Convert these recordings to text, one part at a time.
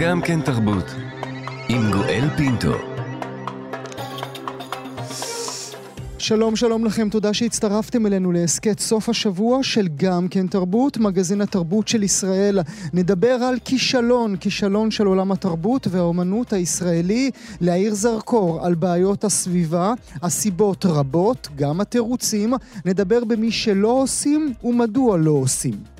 גם כן תרבות, עם גואל פינטו. שלום שלום לכם, תודה שהצטרפתם אלינו להסכת סוף השבוע של גם כן תרבות, מגזין התרבות של ישראל. נדבר על כישלון, כישלון של עולם התרבות והאומנות הישראלי, להאיר זרקור על בעיות הסביבה, הסיבות רבות, גם התירוצים, נדבר במי שלא עושים ומדוע לא עושים.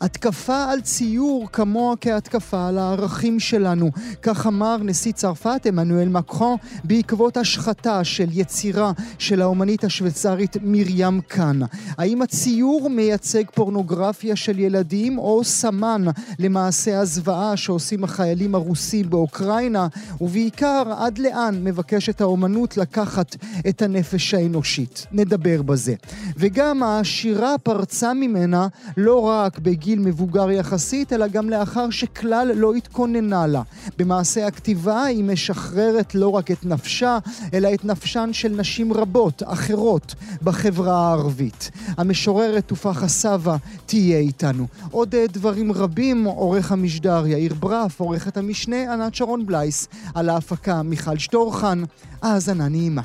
התקפה על ציור כמוה כהתקפה על הערכים שלנו. כך אמר נשיא צרפת עמנואל מקרון בעקבות השחתה של יצירה של האומנית השוויצרית מרים קאן. האם הציור מייצג פורנוגרפיה של ילדים או סמן למעשה הזוועה שעושים החיילים הרוסים באוקראינה? ובעיקר, עד לאן מבקשת האומנות לקחת את הנפש האנושית? נדבר בזה. וגם השירה פרצה ממנה לא רק ב... בגיל מבוגר יחסית, אלא גם לאחר שכלל לא התכוננה לה. במעשה הכתיבה היא משחררת לא רק את נפשה, אלא את נפשן של נשים רבות, אחרות, בחברה הערבית. המשוררת תופחה סבא תהיה איתנו. עוד אה, דברים רבים, עורך המשדר יאיר ברף, עורכת המשנה ענת שרון בלייס, על ההפקה מיכל שטורחן. האזנה נעימה.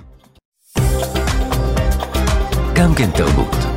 גם כן תרבות.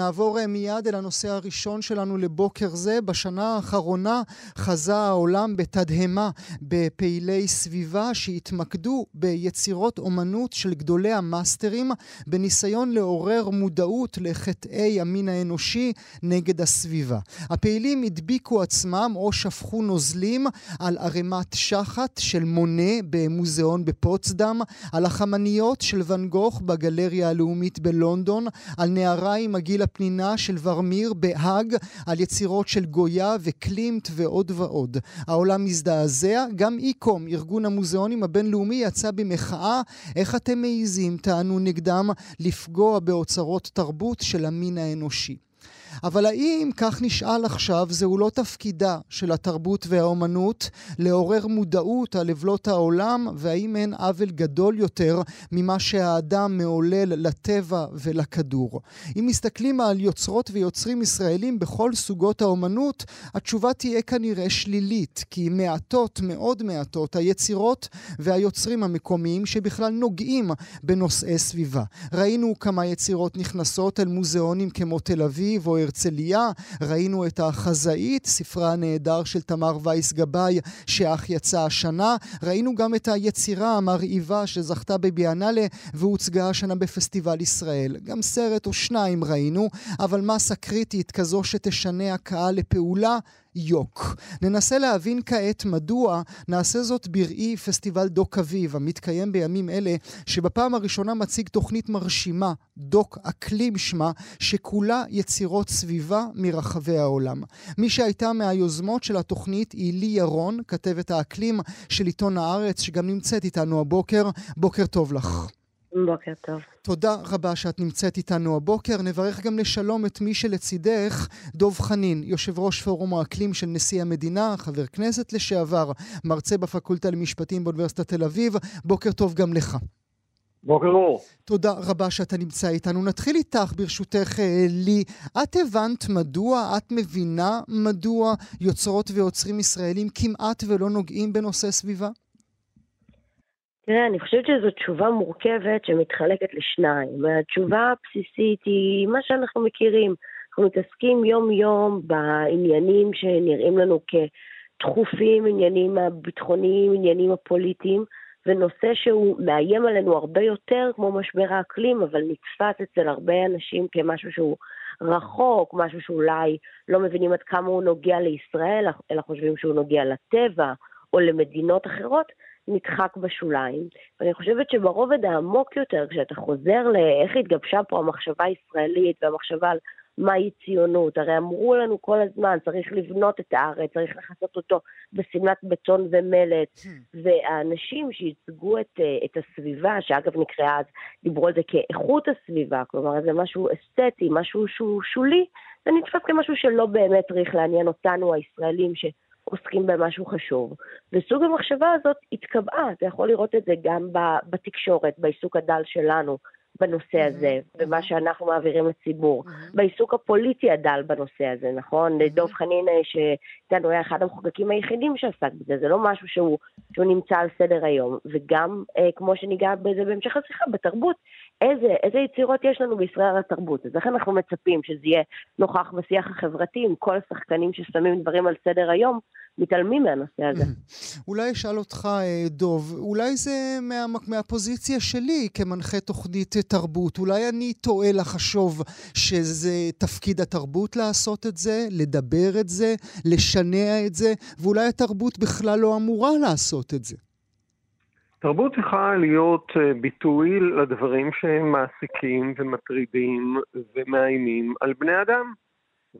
נעבור אה, מיד אל הנושא הראשון שלנו לבוקר זה. בשנה האחרונה חזה העולם בתדהמה בפעילי סביבה שהתמקדו ביצירות אומנות של גדולי המאסטרים בניסיון לעורר מודעות לחטאי המין האנושי נגד הסביבה. הפעילים הדביקו עצמם או שפכו נוזלים על ערימת שחת של מונה במוזיאון בפוצדם, על החמניות של ואן גוך בגלריה הלאומית בלונדון, על נערה עם הגיל הפנינה של ורמיר בהאג על יצירות של גויה וקלימט ועוד ועוד. העולם מזדעזע, גם איקום, ארגון המוזיאונים הבינלאומי, יצא במחאה. איך אתם מעיזים, טענו נגדם, לפגוע באוצרות תרבות של המין האנושי? אבל האם, כך נשאל עכשיו, זהו לא תפקידה של התרבות והאומנות לעורר מודעות על עוולות העולם, והאם אין עוול גדול יותר ממה שהאדם מעולל לטבע ולכדור? אם מסתכלים על יוצרות ויוצרים ישראלים בכל סוגות האומנות, התשובה תהיה כנראה שלילית, כי מעטות, מאוד מעטות, היצירות והיוצרים המקומיים שבכלל נוגעים בנושאי סביבה. ראינו כמה יצירות נכנסות אל מוזיאונים כמו תל אביב או הרצליה, ראינו את החזאית, ספרה הנהדר של תמר וייס גבאי, שאך יצא השנה. ראינו גם את היצירה המרהיבה שזכתה בביאנלה והוצגה השנה בפסטיבל ישראל. גם סרט או שניים ראינו, אבל מסה קריטית כזו שתשנה הקהל לפעולה יוק. ננסה להבין כעת מדוע נעשה זאת בראי פסטיבל דוק אביב, המתקיים בימים אלה, שבפעם הראשונה מציג תוכנית מרשימה, דוק אקלים שמה, שכולה יצירות סביבה מרחבי העולם. מי שהייתה מהיוזמות של התוכנית היא לי ירון, כתבת האקלים של עיתון הארץ, שגם נמצאת איתנו הבוקר. בוקר טוב לך. בוקר טוב. תודה רבה שאת נמצאת איתנו הבוקר. נברך גם לשלום את מי שלצידך, דוב חנין, יושב ראש פורום האקלים של נשיא המדינה, חבר כנסת לשעבר, מרצה בפקולטה למשפטים באוניברסיטת תל אביב. בוקר טוב גם לך. בוקר אור. תודה רבה שאתה נמצא איתנו. נתחיל איתך, ברשותך, אה, לי. את הבנת מדוע, את מבינה מדוע יוצרות ויוצרים ישראלים כמעט ולא נוגעים בנושא סביבה? תראה, אני חושבת שזו תשובה מורכבת שמתחלקת לשניים. התשובה הבסיסית היא מה שאנחנו מכירים. אנחנו מתעסקים יום-יום בעניינים שנראים לנו כדחופים, עניינים הביטחוניים, עניינים הפוליטיים, ונושא שהוא מאיים עלינו הרבה יותר, כמו משבר האקלים, אבל נתפס אצל הרבה אנשים כמשהו שהוא רחוק, משהו שאולי לא מבינים עד כמה הוא נוגע לישראל, אלא חושבים שהוא נוגע לטבע או למדינות אחרות. נדחק בשוליים. ואני חושבת שברובד העמוק יותר, כשאתה חוזר לאיך התגבשה פה המחשבה הישראלית והמחשבה על מהי ציונות, הרי אמרו לנו כל הזמן, צריך לבנות את הארץ, צריך לכסות אותו בשמלת בטון ומלט, hmm. והאנשים שייצגו את, את הסביבה, שאגב נקראה אז, דיברו על זה כאיכות הסביבה, כלומר זה משהו אסתטי, משהו שהוא שולי, זה נתפס כמשהו שלא באמת צריך לעניין אותנו, הישראלים, ש... עוסקים במשהו חשוב. וסוג המחשבה הזאת התקבעה, אתה יכול לראות את זה גם בתקשורת, בעיסוק הדל שלנו בנושא הזה, במה שאנחנו מעבירים לציבור. בעיסוק הפוליטי הדל בנושא הזה, נכון? דב חנין, אה, שאיתנו היה אחד המחוקקים היחידים שעסק בזה, זה לא משהו שהוא, שהוא נמצא על סדר היום. וגם, אה, כמו שניגע בזה בהמשך השיחה, בתרבות, איזה, איזה יצירות יש לנו בישראל התרבות. אז איך אנחנו מצפים שזה יהיה נוכח בשיח החברתי עם כל השחקנים ששמים דברים על סדר היום, מתעלמים מהנושא הזה. אולי אשאל אותך, אה, דוב, אולי זה מה, מהפוזיציה שלי כמנחה תוכנית תרבות. אולי אני טועה לחשוב שזה תפקיד התרבות לעשות את זה, לדבר את זה, לשנע את זה, ואולי התרבות בכלל לא אמורה לעשות את זה. תרבות צריכה להיות אה, ביטוי לדברים שהם מעסיקים ומטרידים ומאיימים על בני אדם.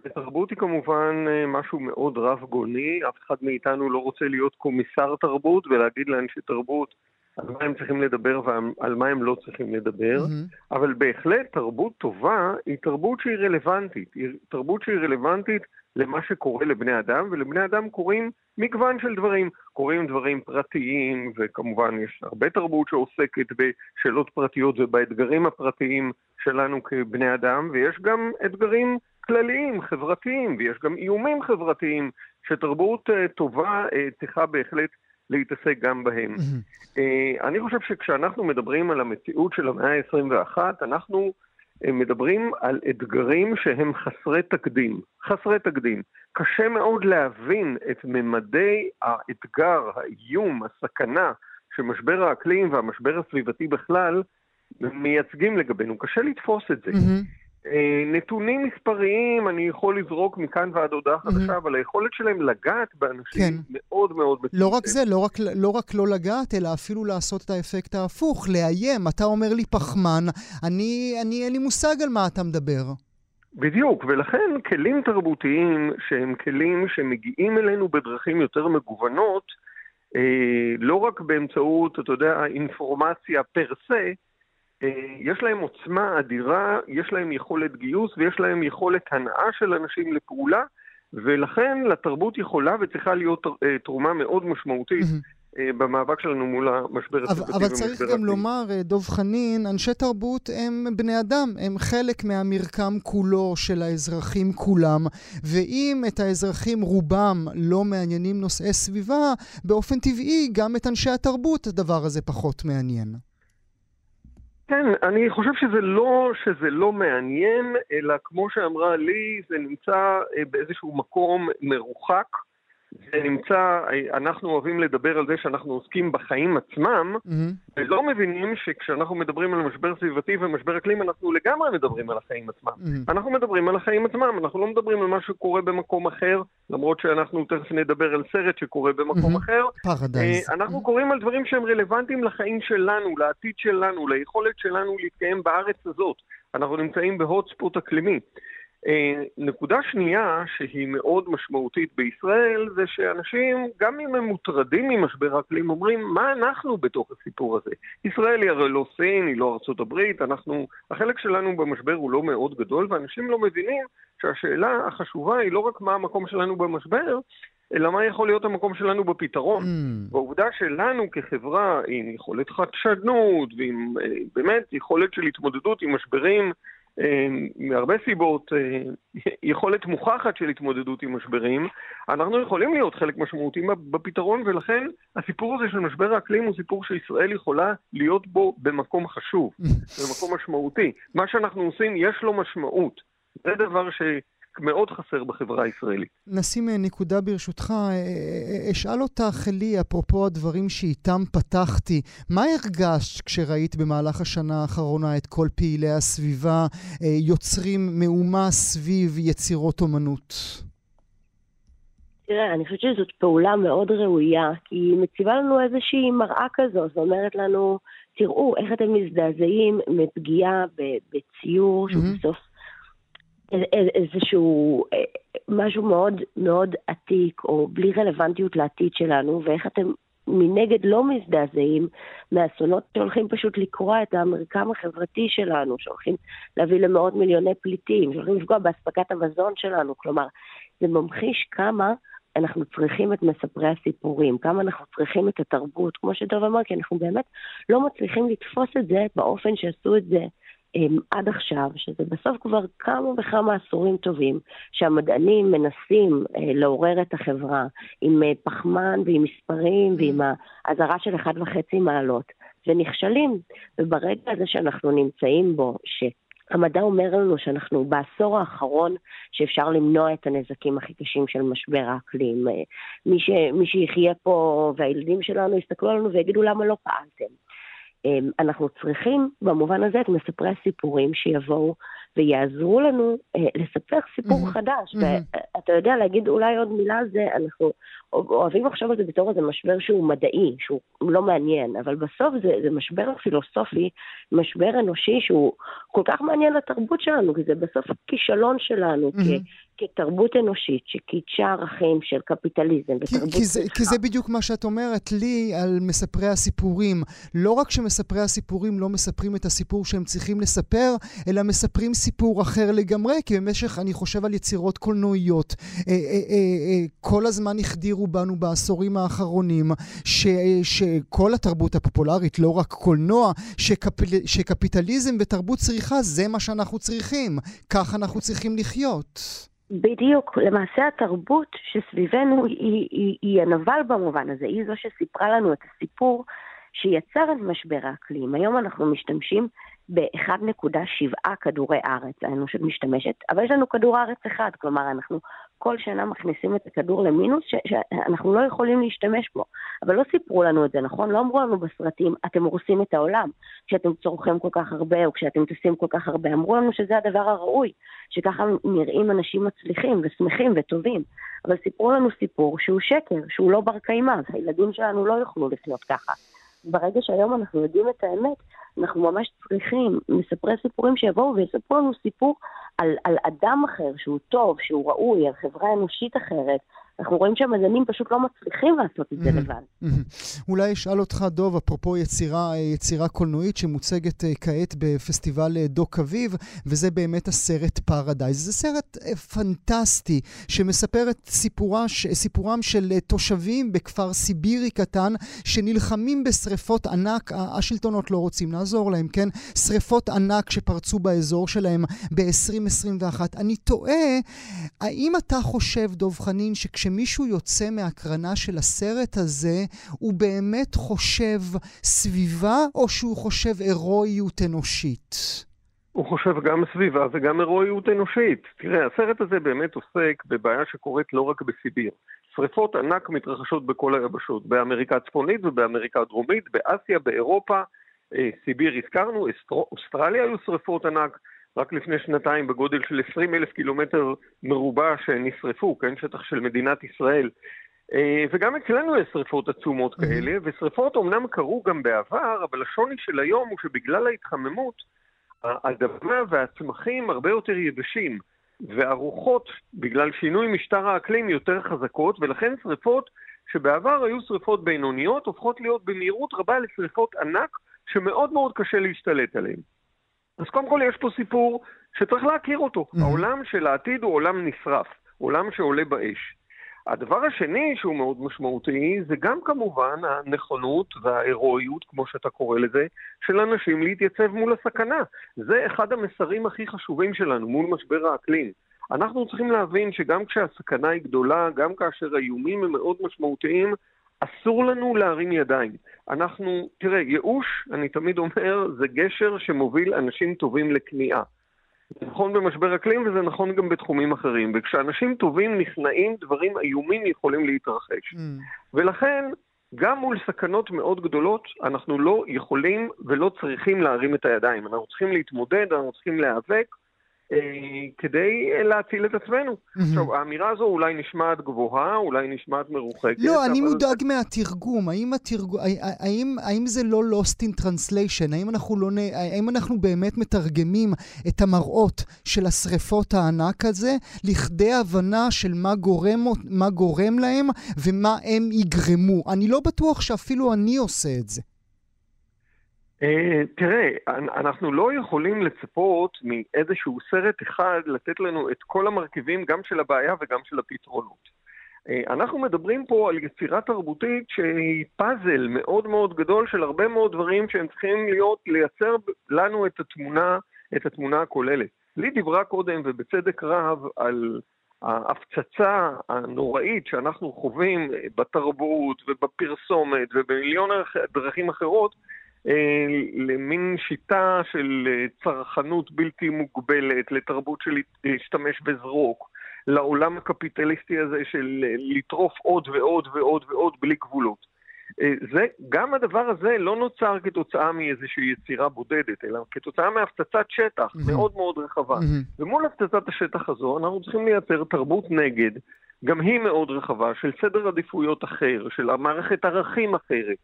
ותרבות היא כמובן אה, משהו מאוד רב גוני, אף אחד מאיתנו לא רוצה להיות קומיסר תרבות ולהגיד לאנשי תרבות על מה הם צריכים לדבר ועל מה הם לא צריכים לדבר, mm-hmm. אבל בהחלט תרבות טובה היא תרבות שהיא רלוונטית, היא תרבות שהיא רלוונטית למה שקורה לבני אדם, ולבני אדם קורים מגוון של דברים. קורים דברים פרטיים, וכמובן יש הרבה תרבות שעוסקת בשאלות פרטיות ובאתגרים הפרטיים שלנו כבני אדם, ויש גם אתגרים כלליים, חברתיים, ויש גם איומים חברתיים, שתרבות uh, טובה uh, צריכה בהחלט להתעסק גם בהם. Uh, אני חושב שכשאנחנו מדברים על המציאות של המאה ה-21, אנחנו uh, מדברים על אתגרים שהם חסרי תקדים. חסרי תקדים. קשה מאוד להבין את ממדי האתגר, האיום, הסכנה שמשבר האקלים והמשבר הסביבתי בכלל מייצגים לגבינו. קשה לתפוס את זה. Mm-hmm. אה, נתונים מספריים אני יכול לזרוק מכאן ועד הודעה חדשה, אבל היכולת שלהם לגעת באנשים כן. מאוד מאוד מצומצמת. לא רק זה, לא רק, לא רק לא לגעת, אלא אפילו לעשות את האפקט ההפוך, לאיים. אתה אומר לי פחמן, אני, אני אין לי מושג על מה אתה מדבר. בדיוק, ולכן כלים תרבותיים שהם כלים שמגיעים אלינו בדרכים יותר מגוונות, אה, לא רק באמצעות, אתה יודע, אינפורמציה פר סה, יש להם עוצמה אדירה, יש להם יכולת גיוס ויש להם יכולת הנאה של אנשים לפעולה, ולכן לתרבות יכולה וצריכה להיות אה, תרומה מאוד משמעותית. אה, במאבק שלנו מול המשבר הסביבתי אבל צריך גם לומר, דב חנין, אנשי תרבות הם בני אדם, הם חלק מהמרקם כולו של האזרחים כולם, ואם את האזרחים רובם לא מעניינים נושאי סביבה, באופן טבעי גם את אנשי התרבות הדבר הזה פחות מעניין. כן, אני חושב שזה לא, שזה לא מעניין, אלא כמו שאמרה לי, זה נמצא אה, באיזשהו מקום מרוחק. זה נמצא, אנחנו אוהבים לדבר על זה שאנחנו עוסקים בחיים עצמם, mm-hmm. ולא מבינים שכשאנחנו מדברים על משבר סביבתי ומשבר אקלים, אנחנו לגמרי מדברים על החיים עצמם. Mm-hmm. אנחנו מדברים על החיים עצמם, אנחנו לא מדברים על מה שקורה במקום אחר, למרות שאנחנו תכף נדבר על סרט שקורה במקום mm-hmm. אחר. Paradise. אה, אנחנו. קוראים על דברים שהם רלוונטיים לחיים שלנו, לעתיד שלנו, ליכולת שלנו להתקיים בארץ הזאת. אנחנו נמצאים ב hotspot אקלימי. אה, נקודה שנייה שהיא מאוד משמעותית בישראל זה שאנשים, גם אם הם מוטרדים ממשבר האקלים, אומרים מה אנחנו בתוך הסיפור הזה. ישראל היא הרי לא סין, היא לא ארצות הברית, אנחנו, החלק שלנו במשבר הוא לא מאוד גדול ואנשים לא מבינים שהשאלה החשובה היא לא רק מה המקום שלנו במשבר, אלא מה יכול להיות המקום שלנו בפתרון. Mm. והעובדה שלנו כחברה עם יכולת חדשנות ועם אה, באמת יכולת של התמודדות עם משברים מהרבה סיבות, אה, יכולת מוכחת של התמודדות עם משברים, אנחנו יכולים להיות חלק משמעותי בפתרון, ולכן הסיפור הזה של משבר האקלים הוא סיפור שישראל יכולה להיות בו במקום חשוב, במקום משמעותי. מה שאנחנו עושים, יש לו משמעות. זה דבר ש... מאוד חסר בחברה הישראלית. נשים אה, נקודה ברשותך. אה, אה, אשאל אותך, לי, אפרופו הדברים שאיתם פתחתי, מה הרגשת כשראית במהלך השנה האחרונה את כל פעילי הסביבה יוצרים מהומה סביב יצירות אומנות? תראה, אני חושבת שזאת פעולה מאוד ראויה, כי היא מציבה לנו איזושהי מראה כזו, זאת אומרת לנו, תראו איך אתם מזדעזעים מפגיעה בציור, שהוא mm-hmm. בסוף איזשהו אה, משהו מאוד מאוד עתיק, או בלי רלוונטיות לעתיד שלנו, ואיך אתם מנגד לא מזדעזעים מאסונות שהולכים פשוט לקרוע את המרקם החברתי שלנו, שהולכים להביא למאות מיליוני פליטים, שהולכים לפגוע באספקת המזון שלנו. כלומר, זה ממחיש כמה אנחנו צריכים את מספרי הסיפורים, כמה אנחנו צריכים את התרבות, כמו שדוב אמר, כי אנחנו באמת לא מצליחים לתפוס את זה באופן שעשו את זה עד עכשיו, שזה בסוף כבר כמה וכמה עשורים טובים, שהמדענים מנסים אה, לעורר את החברה עם אה, פחמן ועם מספרים ועם האזהרה של 1.5 מעלות, ונכשלים. וברגע הזה שאנחנו נמצאים בו, ש... המדע אומר לנו שאנחנו בעשור האחרון שאפשר למנוע את הנזקים הכי קשים של משבר האקלים. אה, מי, ש, מי שיחיה פה והילדים שלנו יסתכלו עלינו ויגידו למה לא פעלתם. אמ, אנחנו צריכים במובן הזה את מספרי הסיפורים שיבואו ויעזרו לנו אה, לספר סיפור mm-hmm. חדש. Mm-hmm. ואתה יודע להגיד אולי עוד מילה על זה, אנחנו אוהבים לחשוב על זה בתור איזה משבר שהוא מדעי, שהוא לא מעניין, אבל בסוף זה, זה משבר פילוסופי, משבר אנושי שהוא כל כך מעניין לתרבות שלנו, כי זה בסוף כישלון שלנו mm-hmm. כתרבות אנושית שקידשה ערכים של קפיטליזם ותרבות... כי, כי, זה, כי זה בדיוק מה שאת אומרת לי על מספרי הסיפורים. לא רק שמספרי הסיפורים לא מספרים את הסיפור שהם צריכים לספר, אלא מספרים סיפור אחר לגמרי, כי במשך, אני חושב על יצירות קולנועיות, אה, אה, אה, כל הזמן החדירו בנו בעשורים האחרונים ש, שכל התרבות הפופולרית, לא רק קולנוע, שקפ, שקפיטליזם ותרבות צריכה זה מה שאנחנו צריכים. כך אנחנו צריכים לחיות. בדיוק, למעשה התרבות שסביבנו היא, היא, היא הנבל במובן הזה, היא זו שסיפרה לנו את הסיפור שיצר את משבר האקלים. היום אנחנו משתמשים ב-1.7 כדורי ארץ, האנושות משתמשת, אבל יש לנו כדור ארץ אחד, כלומר אנחנו כל שנה מכניסים את הכדור למינוס שאנחנו לא יכולים להשתמש בו. אבל לא סיפרו לנו את זה, נכון? לא אמרו לנו בסרטים, אתם הורסים את העולם כשאתם צורכים כל כך הרבה או כשאתם טסים כל כך הרבה. אמרו לנו שזה הדבר הראוי, שככה נראים אנשים מצליחים ושמחים וטובים. אבל סיפרו לנו סיפור שהוא שקר, שהוא לא בר קיימא, הילדים שלנו לא יוכלו לחיות ככה. ברגע שהיום אנחנו יודעים את האמת, אנחנו ממש צריכים מספרי סיפורים שיבואו ויספרו לנו סיפור על, על אדם אחר שהוא טוב, שהוא ראוי, על חברה אנושית אחרת, אנחנו רואים שהמדענים פשוט לא מצליחים לעשות את זה לבד. אולי אשאל אותך, דוב, אפרופו יצירה, יצירה קולנועית שמוצגת אה, כעת בפסטיבל אה, דוק אביב, וזה באמת הסרט פרדייז. זה סרט אה, פנטסטי שמספר את סיפורה, סיפורם של תושבים בכפר סיבירי קטן שנלחמים בשריפות ענק, השלטונות לא רוצים לעזור להם, כן? שריפות ענק שפרצו באזור שלהם ב-2021. אני תוהה, האם אתה חושב, דוב חנין, שכש... שמישהו יוצא מהקרנה של הסרט הזה, הוא באמת חושב סביבה, או שהוא חושב הירואיות אנושית? הוא חושב גם סביבה וגם הירואיות אנושית. תראה, הסרט הזה באמת עוסק בבעיה שקורית לא רק בסיביר. שריפות ענק מתרחשות בכל היבשות, באמריקה הצפונית ובאמריקה הדרומית, באסיה, באירופה, אה, סיביר הזכרנו, אוסטרליה היו שריפות ענק, רק לפני שנתיים בגודל של 20 אלף קילומטר מרובע שנשרפו, כן, שטח של מדינת ישראל. אה, וגם אצלנו יש שריפות עצומות כאלה, ושריפות אומנם קרו גם בעבר, אבל השוני של היום הוא שבגלל ההתחממות, האדמה והצמחים הרבה יותר יבשים, והרוחות, בגלל שינוי משטר האקלים, יותר חזקות, ולכן שריפות שבעבר היו שריפות בינוניות, הופכות להיות במהירות רבה לשריפות ענק, שמאוד מאוד קשה להשתלט עליהן. אז קודם כל יש פה סיפור שצריך להכיר אותו. Mm-hmm. העולם של העתיד הוא עולם נשרף, עולם שעולה באש. הדבר השני שהוא מאוד משמעותי זה גם כמובן הנכונות וההירואיות, כמו שאתה קורא לזה, של אנשים להתייצב מול הסכנה. זה אחד המסרים הכי חשובים שלנו מול משבר האקלים. אנחנו צריכים להבין שגם כשהסכנה היא גדולה, גם כאשר האיומים הם מאוד משמעותיים, אסור לנו להרים ידיים. אנחנו, תראה, ייאוש, אני תמיד אומר, זה גשר שמוביל אנשים טובים לכניעה. זה נכון במשבר אקלים וזה נכון גם בתחומים אחרים. וכשאנשים טובים נכנעים, דברים איומים יכולים להתרחש. Mm. ולכן, גם מול סכנות מאוד גדולות, אנחנו לא יכולים ולא צריכים להרים את הידיים. אנחנו צריכים להתמודד, אנחנו צריכים להיאבק, כדי אה, להציל את עצמנו. עכשיו, האמירה הזו אולי נשמעת גבוהה, אולי נשמעת מרוחקת. לא, אני מודאג מהתרגום. האם, התרגום, האם, האם זה לא lost in translation? האם אנחנו, לא, האם אנחנו באמת מתרגמים את המראות של השריפות הענק הזה לכדי הבנה של מה גורם, מה גורם להם ומה הם יגרמו? אני לא בטוח שאפילו אני עושה את זה. Uh, תראה, אנחנו לא יכולים לצפות מאיזשהו סרט אחד לתת לנו את כל המרכיבים גם של הבעיה וגם של הפתרונות. Uh, אנחנו מדברים פה על יצירה תרבותית שהיא פאזל מאוד מאוד גדול של הרבה מאוד דברים שהם צריכים להיות, לייצר לנו את התמונה את התמונה הכוללת. לי דיברה קודם, ובצדק רב, על ההפצצה הנוראית שאנחנו חווים בתרבות ובפרסומת ובמיליון דרכים אחרות, אה, למין שיטה של אה, צרכנות בלתי מוגבלת, לתרבות של להשתמש בזרוק, לעולם הקפיטליסטי הזה של אה, לטרוף עוד ועוד ועוד ועוד בלי גבולות. זה, גם הדבר הזה לא נוצר כתוצאה מאיזושהי יצירה בודדת, אלא כתוצאה מהפצצת שטח mm-hmm. מאוד מאוד רחבה. Mm-hmm. ומול הפצצת השטח הזו אנחנו צריכים לייצר תרבות נגד, גם היא מאוד רחבה, של סדר עדיפויות אחר, של מערכת ערכים אחרת,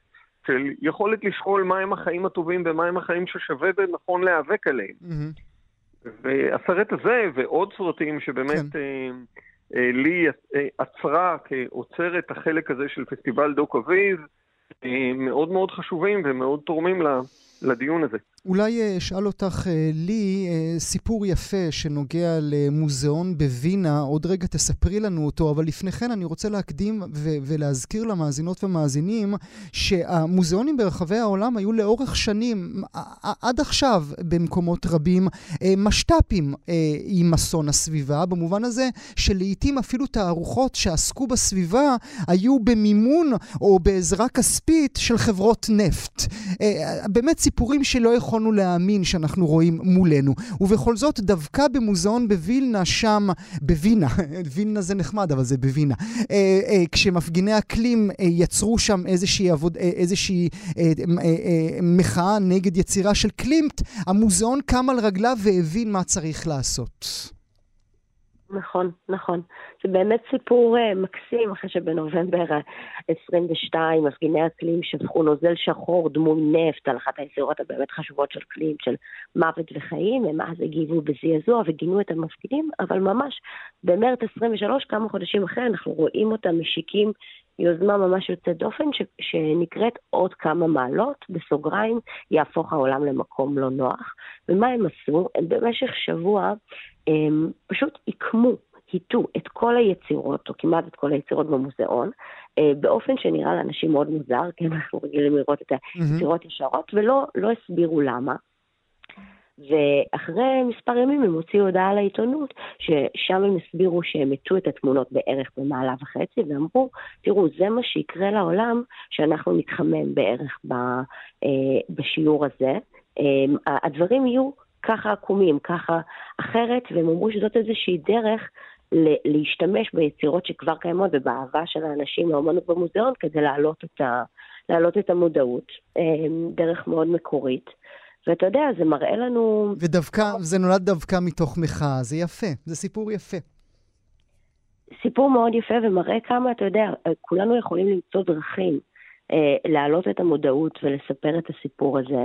של יכולת לשאול מהם החיים הטובים ומהם החיים ששווה ונכון להיאבק עליהם. Mm-hmm. והסרט הזה ועוד סרטים שבאמת כן. אה, אה, לי אה, עצרה כאוצרת החלק הזה של פסטיבל דוק אביב, אה, מאוד מאוד חשובים ומאוד תורמים לדיון הזה. אולי אה, אשאל אותך, אה, לי, אה, סיפור יפה שנוגע למוזיאון בווינה, עוד רגע תספרי לנו אותו, אבל לפני כן אני רוצה להקדים ו- ולהזכיר למאזינות ומאזינים שהמוזיאונים ברחבי העולם היו לאורך שנים, עד עכשיו במקומות רבים, משת"פים עם אסון הסביבה, במובן הזה שלעיתים אפילו תערוכות שעסקו בסביבה היו במימון או בעזרה כספית של חברות נפט. באמת סיפורים שלא יכול... יכולנו להאמין שאנחנו רואים מולנו. ובכל זאת, דווקא במוזיאון בווילנה, שם, בווינה, וילנה זה נחמד, אבל זה בווינה, אה, אה, כשמפגיני אקלים אה, יצרו שם איזושהי, עבוד, אה, איזושהי אה, אה, אה, מחאה נגד יצירה של קלימט, המוזיאון קם על רגליו והבין מה צריך לעשות. נכון, נכון. זה באמת סיפור uh, מקסים, אחרי שבנובמבר 22 מפגיני אקלים שפכו נוזל שחור דמוי נפט על אחת היצירות הבאמת חשובות של קלים, של מוות וחיים, הם אז הגיבו בזעזוע וגינו את המפגינים, אבל ממש במרץ 23, כמה חודשים אחרי, אנחנו רואים אותם משיקים יוזמה ממש יוצאת דופן ש, שנקראת עוד כמה מעלות, בסוגריים, יהפוך העולם למקום לא נוח. ומה הם עשו? הם במשך שבוע הם פשוט עיקמו, היטו את כל היצירות, או כמעט את כל היצירות במוזיאון, אה, באופן שנראה לאנשים מאוד מוזר, כי אנחנו רגילים לראות את היצירות ישרות, ולא לא הסבירו למה. ואחרי מספר ימים הם הוציאו הודעה לעיתונות, ששם הם הסבירו שהם הטו את התמונות בערך במעלה וחצי, ואמרו, תראו, זה מה שיקרה לעולם, שאנחנו נתחמם בערך ב, אה, בשיעור הזה. אה, הדברים יהיו ככה עקומים, ככה אחרת, והם אמרו שזאת איזושהי דרך להשתמש ביצירות שכבר קיימות ובאהבה של האנשים לאומנות במוזיאון כדי להעלות את, ה, להעלות את המודעות, אה, דרך מאוד מקורית. ואתה יודע, זה מראה לנו... ודווקא, זה נולד דווקא מתוך מחאה, זה יפה, זה סיפור יפה. סיפור מאוד יפה ומראה כמה, אתה יודע, כולנו יכולים למצוא דרכים אה, להעלות את המודעות ולספר את הסיפור הזה.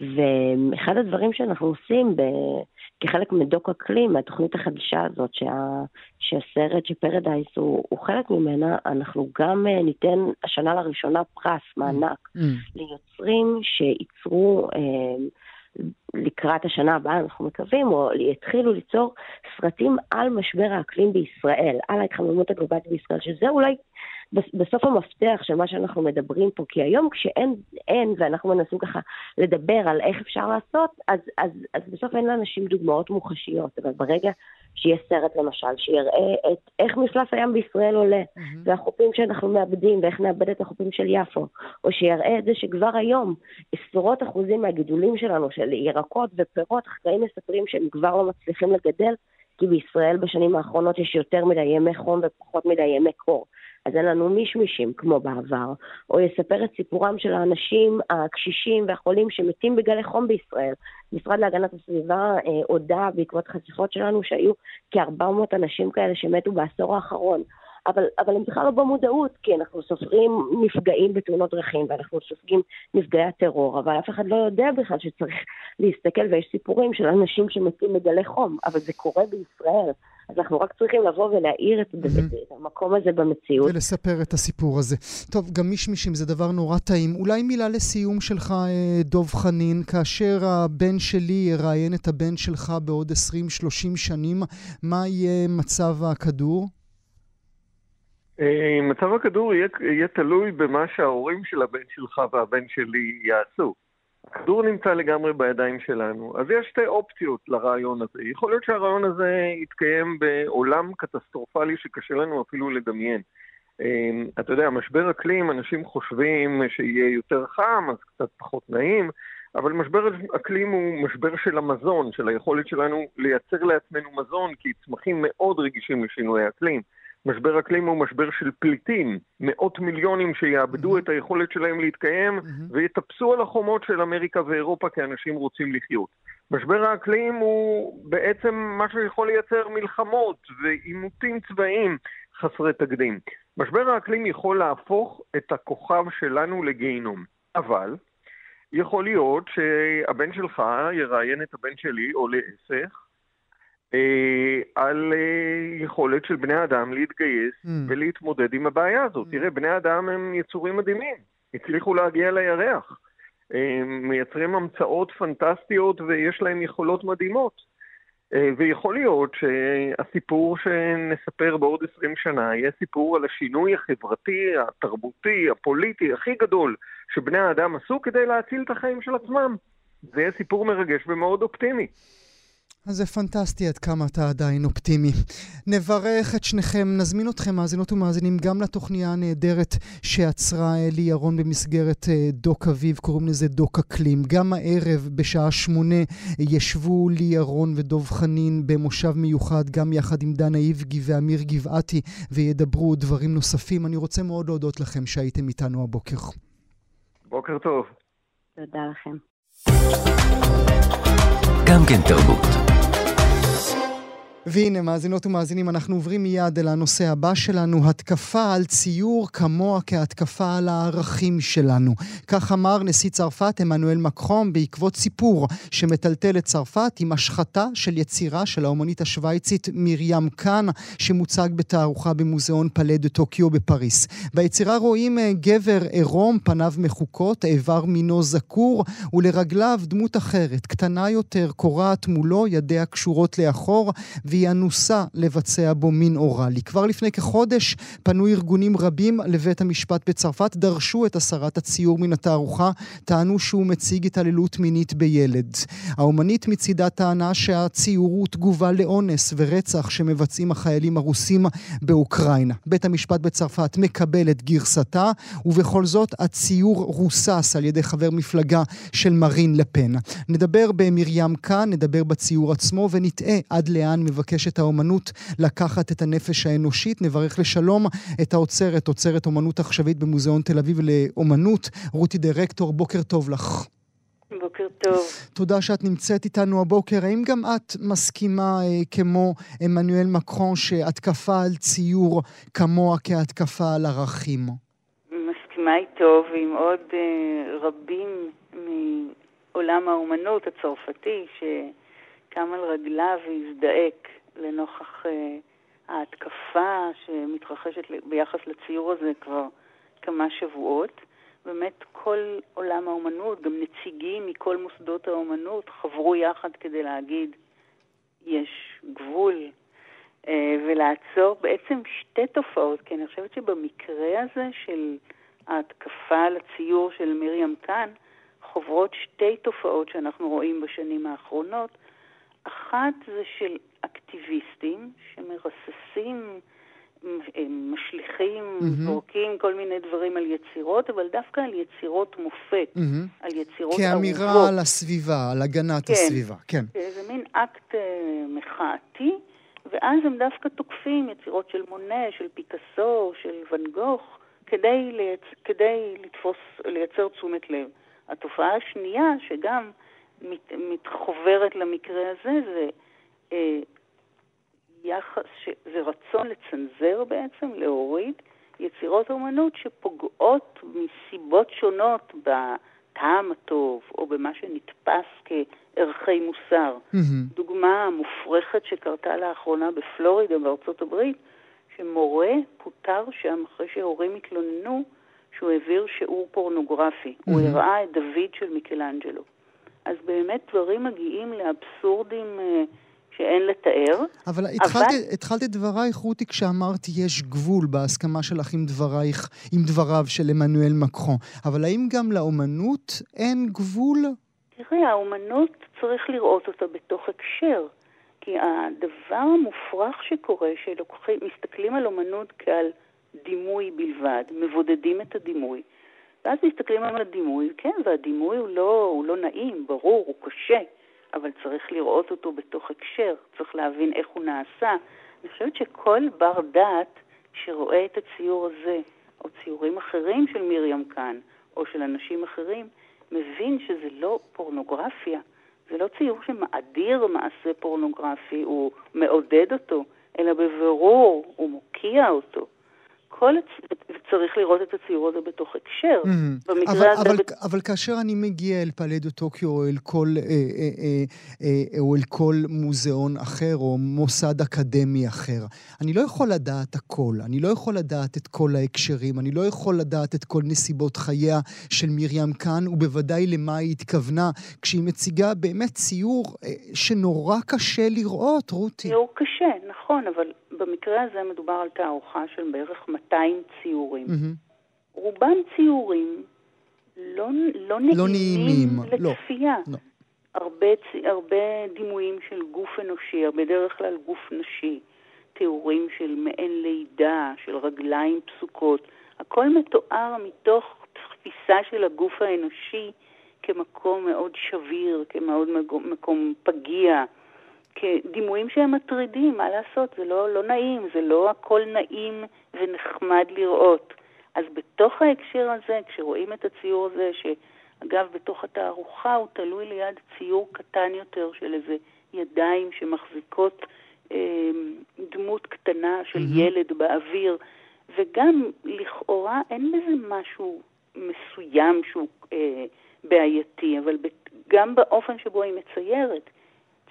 ואחד הדברים שאנחנו עושים ב... כחלק מדוק אקלים, מהתוכנית החדשה הזאת, שה... שהסרט שפרדייס הוא, הוא חלק ממנה, אנחנו גם אה, ניתן השנה לראשונה פרס, מענק, mm. ליוצרים שייצרו אה, לקראת השנה הבאה, אנחנו מקווים, או יתחילו ליצור סרטים על משבר האקלים בישראל, על ההתחממות הגלובלית בישראל, שזה אולי בסוף המפתח של מה שאנחנו מדברים פה, כי היום כשאין, אין, ואנחנו מנסים ככה לדבר על איך אפשר לעשות, אז, אז, אז בסוף אין לאנשים דוגמאות מוחשיות, אבל ברגע שיהיה סרט למשל, שיראה את איך מפלס הים בישראל עולה, mm-hmm. והחופים שאנחנו מאבדים, ואיך נאבד את החופים של יפו, או שיראה את זה שכבר היום עשרות אחוזים מהגידולים שלנו, של ירקות ופירות, החקלאים מספרים שהם כבר לא מצליחים לגדל, כי בישראל בשנים האחרונות יש יותר מדי ימי חום ופחות מדי ימי קור. אז אין לנו מישמישים כמו בעבר, או יספר את סיפורם של האנשים הקשישים והחולים שמתים בגלי חום בישראל. משרד להגנת הסביבה אה, הודה בעקבות חשיפות שלנו שהיו כ-400 אנשים כאלה שמתו בעשור האחרון. אבל, אבל הם בכלל לא במודעות, כי אנחנו סופרים נפגעים בתאונות דרכים ואנחנו סופגים נפגעי הטרור, אבל אף אחד לא יודע בכלל שצריך להסתכל, ויש סיפורים של אנשים שמתים מגלי חום, אבל זה קורה בישראל. אז אנחנו רק צריכים לבוא ולהאיר את, mm-hmm. את המקום הזה במציאות. ולספר את הסיפור הזה. טוב, גם מישמישים זה דבר נורא טעים. אולי מילה לסיום שלך, אה, דוב חנין, כאשר הבן שלי יראיין את הבן שלך בעוד 20-30 שנים, מה יהיה מצב הכדור? אה, מצב הכדור יהיה, יהיה תלוי במה שההורים של הבן שלך והבן שלי יעשו. הכדור נמצא לגמרי בידיים שלנו. אז יש שתי אופציות לרעיון הזה. יכול להיות שהרעיון הזה יתקיים בעולם קטסטרופלי שקשה לנו אפילו לדמיין. אמ, אתה יודע, משבר אקלים, אנשים חושבים שיהיה יותר חם, אז קצת פחות נעים, אבל משבר אקלים הוא משבר של המזון, של היכולת שלנו לייצר לעצמנו מזון, כי צמחים מאוד רגישים לשינוי האקלים. משבר אקלים הוא משבר של פליטים, מאות מיליונים שיאבדו mm-hmm. את היכולת שלהם להתקיים mm-hmm. ויטפסו על החומות של אמריקה ואירופה כי אנשים רוצים לחיות. משבר האקלים הוא בעצם מה שיכול לייצר מלחמות ועימותים צבאיים חסרי תקדים. משבר האקלים יכול להפוך את הכוכב שלנו לגיהינום, אבל יכול להיות שהבן שלך יראיין את הבן שלי, או להפך, על אה, יכולת של בני אדם להתגייס mm. ולהתמודד עם הבעיה הזאת. Mm. תראה, בני אדם הם יצורים מדהימים, הצליחו להגיע לירח. הם מייצרים המצאות פנטסטיות ויש להם יכולות מדהימות. אה, ויכול להיות שהסיפור שנספר בעוד 20 שנה יהיה סיפור על השינוי החברתי, התרבותי, הפוליטי הכי גדול שבני האדם עשו כדי להציל את החיים של עצמם. זה יהיה סיפור מרגש ומאוד אופטימי. אז זה פנטסטי עד כמה אתה עדיין אופטימי. נברך את שניכם, נזמין אתכם, מאזינות ומאזינים, גם לתוכניה הנהדרת שעצרה לי ירון במסגרת אה, דוק אביב, קוראים לזה דוק אקלים. גם הערב בשעה שמונה ישבו לי ירון ודוב חנין במושב מיוחד, גם יחד עם דנה איבגי ואמיר גבעתי, וידברו דברים נוספים. אני רוצה מאוד להודות לכם שהייתם איתנו הבוקר. בוקר טוב. תודה לכם. גם כן תרבות. והנה, מאזינות ומאזינים, אנחנו עוברים מיד אל הנושא הבא שלנו, התקפה על ציור כמוה כהתקפה על הערכים שלנו. כך אמר נשיא צרפת עמנואל מקרום בעקבות סיפור שמטלטל את צרפת עם השחתה של יצירה של האומנית השוויצית מרים קאן, שמוצג בתערוכה במוזיאון פלה דה טוקיו בפריס. ביצירה רואים אה, גבר עירום, פניו מחוקות, איבר מינו זקור, ולרגליו דמות אחרת, קטנה יותר, קורעת מולו, ידיה קשורות לאחור, והיא אנוסה לבצע בו מין אוראלי. כבר לפני כחודש פנו ארגונים רבים לבית המשפט בצרפת, דרשו את הסרת הציור מן התערוכה, טענו שהוא מציג התעללות מינית בילד. האומנית מצידה טענה שהציור הוא תגובה לאונס ורצח שמבצעים החיילים הרוסים באוקראינה. בית המשפט בצרפת מקבל את גרסתה, ובכל זאת הציור רוסס על ידי חבר מפלגה של מרין לפן. נדבר במרים כאן, נדבר בציור עצמו ונטעה עד לאן מבקר מבקשת האומנות לקחת את הנפש האנושית. נברך לשלום את האוצרת, אוצרת אומנות עכשווית במוזיאון תל אביב לאומנות, רותי דירקטור, בוקר טוב לך. בוקר טוב. תודה שאת נמצאת איתנו הבוקר. האם גם את מסכימה, אה, כמו עמנואל מקרון, שהתקפה על ציור כמוה כהתקפה על ערכים? מסכימה איתו, ועם עוד אה, רבים מעולם האומנות הצרפתי, ש... קם על רגליו והזדעק לנוכח uh, ההתקפה שמתרחשת ביחס לציור הזה כבר כמה שבועות. באמת כל עולם האומנות, גם נציגים מכל מוסדות האומנות חברו יחד כדי להגיד יש גבול uh, ולעצור בעצם שתי תופעות, כי אני חושבת שבמקרה הזה של ההתקפה על הציור של מרים קאן, חוברות שתי תופעות שאנחנו רואים בשנים האחרונות. אחת זה של אקטיביסטים שמרססים, משליכים, mm-hmm. זורקים כל מיני דברים על יצירות, אבל דווקא על יצירות מופת, mm-hmm. על יצירות אהובות. כאמירה על הסביבה, על הגנת כן, הסביבה, כן. זה מין אקט uh, מחאתי, ואז הם דווקא תוקפים יצירות של מונה, של פיקאסו, של ואן גוך, כדי, לייצ... כדי לתפוס, לייצר תשומת לב. התופעה השנייה, שגם מת, מתחוברת למקרה הזה, זה אה, יחס, ש, זה רצון לצנזר בעצם, להוריד יצירות אומנות שפוגעות מסיבות שונות בטעם הטוב, או במה שנתפס כערכי מוסר. Mm-hmm. דוגמה מופרכת שקרתה לאחרונה בפלורידה בארצות הברית, שמורה פוטר שם אחרי שהורים התלוננו שהוא העביר שיעור פורנוגרפי. Mm-hmm. הוא הראה את דוד של מיקלאנג'לו. אז באמת דברים מגיעים לאבסורדים אה, שאין לתאר. אבל אבל... התחלת את דברייך, רותי, כשאמרת יש גבול בהסכמה שלך עם דברייך, עם דבריו של עמנואל מקחון. אבל האם גם לאומנות אין גבול? תראי, האומנות צריך לראות אותה בתוך הקשר. כי הדבר המופרך שקורה, שמסתכלים על אומנות כעל דימוי בלבד, מבודדים את הדימוי, ואז מסתכלים על הדימוי, כן, והדימוי הוא לא, הוא לא נעים, ברור, הוא קשה, אבל צריך לראות אותו בתוך הקשר, צריך להבין איך הוא נעשה. אני חושבת שכל בר דעת שרואה את הציור הזה, או ציורים אחרים של מרים כאן, או של אנשים אחרים, מבין שזה לא פורנוגרפיה, זה לא ציור שמאדיר מעשה פורנוגרפי, הוא מעודד אותו, אלא בבירור הוא מוקיע אותו. כל הצ... צריך לראות את הציור הזה בתוך הקשר. Mm-hmm. במקרה אבל, הזה... אבל, בת... אבל כאשר אני מגיע אל פלדו טוקיו או אל כל, אה, אה, אה, אה, או אל כל מוזיאון אחר או מוסד אקדמי אחר, אני לא יכול לדעת הכל. אני לא יכול לדעת את כל ההקשרים, אני לא יכול לדעת את כל נסיבות חייה של מרים כאן, ובוודאי למה היא התכוונה, כשהיא מציגה באמת ציור אה, שנורא קשה לראות, רותי. ציור קשה, נכון, אבל במקרה הזה מדובר על תערוכה של בערך 200 ציורים. Mm-hmm. רובם ציורים לא, לא נעימים לא נעימים לצפייה. לא. לא. הרבה, הרבה דימויים של גוף אנושי, בדרך כלל גוף נשי, תיאורים של מעין לידה, של רגליים פסוקות, הכל מתואר מתוך תפיסה של הגוף האנושי כמקום מאוד שביר, כמאוד מקום פגיע, כדימויים שהם מטרידים, מה לעשות? זה לא, לא נעים, זה לא הכל נעים ונחמד לראות. אז בתוך ההקשר הזה, כשרואים את הציור הזה, שאגב, בתוך התערוכה הוא תלוי ליד ציור קטן יותר של איזה ידיים שמחזיקות אה, דמות קטנה של mm-hmm. ילד באוויר, וגם לכאורה אין בזה משהו מסוים שהוא אה, בעייתי, אבל גם באופן שבו היא מציירת.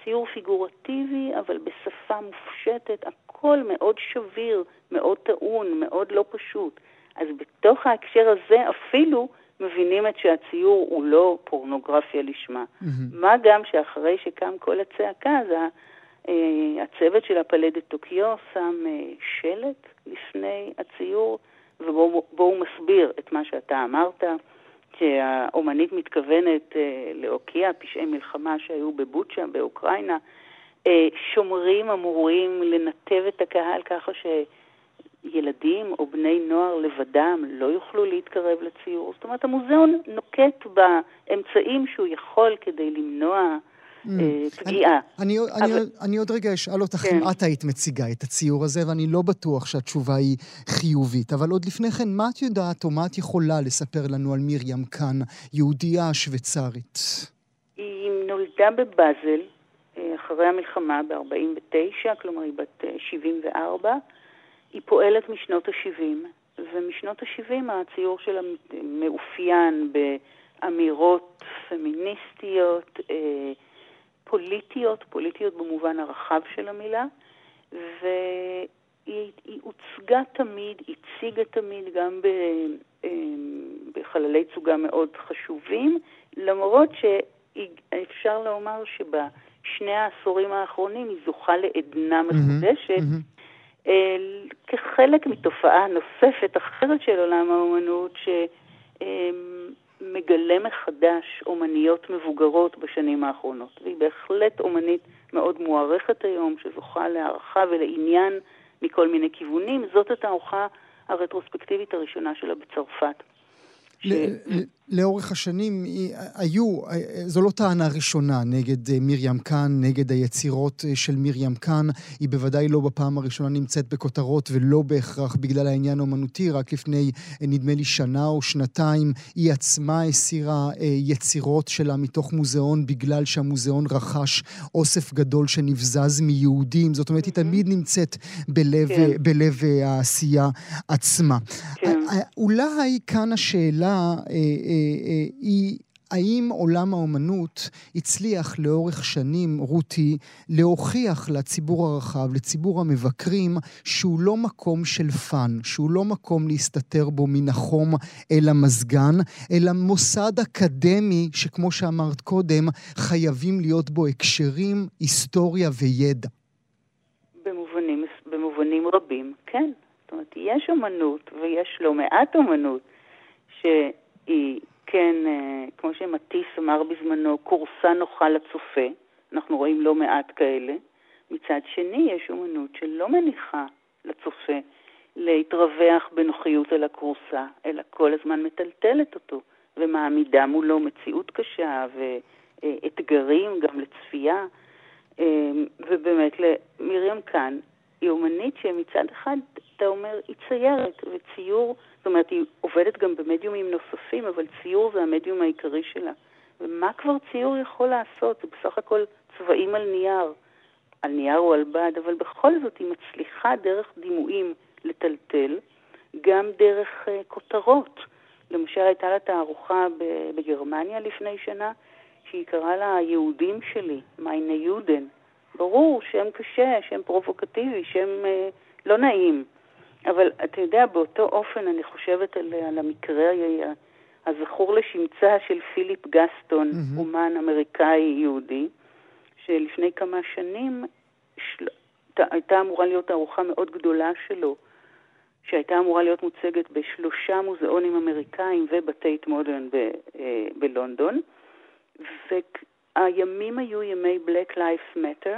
ציור פיגורטיבי, אבל בשפה מופשטת, הכל מאוד שביר, מאוד טעון, מאוד לא פשוט. אז בתוך ההקשר הזה אפילו מבינים את שהציור הוא לא פורנוגרפיה לשמה. Mm-hmm. מה גם שאחרי שקם כל הצעקה, אז אה, הצוות של הפלדת טוקיו שם אה, שלט לפני הציור, ובו הוא מסביר את מה שאתה אמרת. שהאומנית מתכוונת אה, להוקיע פשעי מלחמה שהיו בבוצ'ה, באוקראינה, אה, שומרים אמורים לנתב את הקהל ככה שילדים או בני נוער לבדם לא יוכלו להתקרב לציור. זאת אומרת, המוזיאון נוקט באמצעים שהוא יכול כדי למנוע Mm. אה, פגיעה. אני עוד רגע אשאל אותך אם כן. את היית מציגה את הציור הזה, ואני לא בטוח שהתשובה היא חיובית. אבל עוד לפני כן, מה את יודעת או מה את יכולה לספר לנו על מרים כאן, יהודייה שוויצרית? היא נולדה בבאזל אה, אחרי המלחמה ב-49, כלומר היא בת 74. אה, היא פועלת משנות ה-70, ומשנות ה-70 הציור שלה מאופיין באמירות פמיניסטיות, אה, פוליטיות, פוליטיות במובן הרחב של המילה, והיא הוצגה תמיד, הציגה תמיד גם ב, אמ, בחללי תצוגה מאוד חשובים, למרות שאפשר לומר שבשני העשורים האחרונים היא זוכה לעדנה מחודשת. Mm-hmm. כחלק מתופעה נוספת אחרת של עולם האומנות, ש... מגלה מחדש אומניות מבוגרות בשנים האחרונות. והיא בהחלט אומנית מאוד מוערכת היום, שזוכה להערכה ולעניין מכל מיני כיוונים. זאת התערוכה הרטרוספקטיבית הראשונה שלה בצרפת. ש... לאורך השנים היו, זו לא טענה ראשונה נגד אה, מרים קאן, נגד היצירות אה, של מרים קאן. היא בוודאי לא בפעם הראשונה נמצאת בכותרות ולא בהכרח בגלל העניין האומנותי. רק לפני, אה, נדמה לי, שנה או שנתיים, היא עצמה הסירה יצירות שלה מתוך מוזיאון בגלל שהמוזיאון רכש אוסף גדול שנבזז מיהודים. זאת אומרת, היא תמיד נמצאת בלב, כן. בלב העשייה עצמה. כן. אולי כאן השאלה... היא האם עולם האומנות הצליח לאורך שנים, רותי, להוכיח לציבור הרחב, לציבור המבקרים, שהוא לא מקום של fun, שהוא לא מקום להסתתר בו מן החום אל המזגן, אלא מוסד אקדמי שכמו שאמרת קודם, חייבים להיות בו הקשרים, היסטוריה וידע. במובנים, במובנים רבים, כן. זאת אומרת, יש אומנות, ויש לא מעט אומנות, שהיא, כן, אה, כמו שמטיס אמר בזמנו, כורסה נוחה לצופה. אנחנו רואים לא מעט כאלה. מצד שני, יש אומנות שלא מניחה לצופה להתרווח בנוחיות על הכורסה, אלא כל הזמן מטלטלת אותו ומעמידה מולו מציאות קשה ואתגרים גם לצפייה. אה, ובאמת, מרים כאן היא אומנית שמצד אחד, אתה אומר, היא ציירת, וציור, זאת אומרת, היא עובדת גם במדיומים נוספים, אבל ציור זה המדיום העיקרי שלה. ומה כבר ציור יכול לעשות? זה בסך הכל צבעים על נייר, על נייר או על בד, אבל בכל זאת היא מצליחה דרך דימויים לטלטל, גם דרך uh, כותרות. למשל, הייתה לה תערוכה בגרמניה לפני שנה, שהיא קראה לה היהודים שלי, מיינה יודן. ברור, שם קשה, שם פרובוקטיבי, שם אה, לא נעים. אבל אתה יודע, באותו אופן אני חושבת על, על המקרה הזכור לשמצה של פיליפ גסטון, mm-hmm. אומן אמריקאי יהודי, שלפני כמה שנים של... הייתה אמורה להיות תערוכה מאוד גדולה שלו, שהייתה אמורה להיות מוצגת בשלושה מוזיאונים אמריקאים ובטייט מודרן ב, אה, בלונדון. והימים היו ימי Black Lives Matter,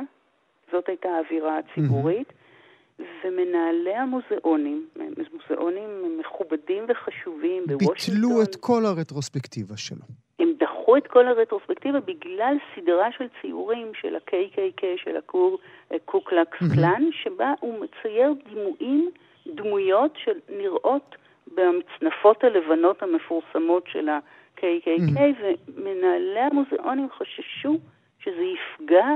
זאת הייתה האווירה הציבורית, mm-hmm. ומנהלי המוזיאונים, מוזיאונים מכובדים וחשובים בוושינגטון... ביטלו את כל הרטרוספקטיבה שלו. הם דחו את כל הרטרוספקטיבה בגלל סדרה של ציורים של ה-KKK, של הקור קוקלקס קלאן, mm-hmm. שבה הוא מצייר דימויים, דמויות שנראות במצנפות הלבנות המפורסמות של ה-KKK, mm-hmm. ומנהלי המוזיאונים חששו שזה יפגע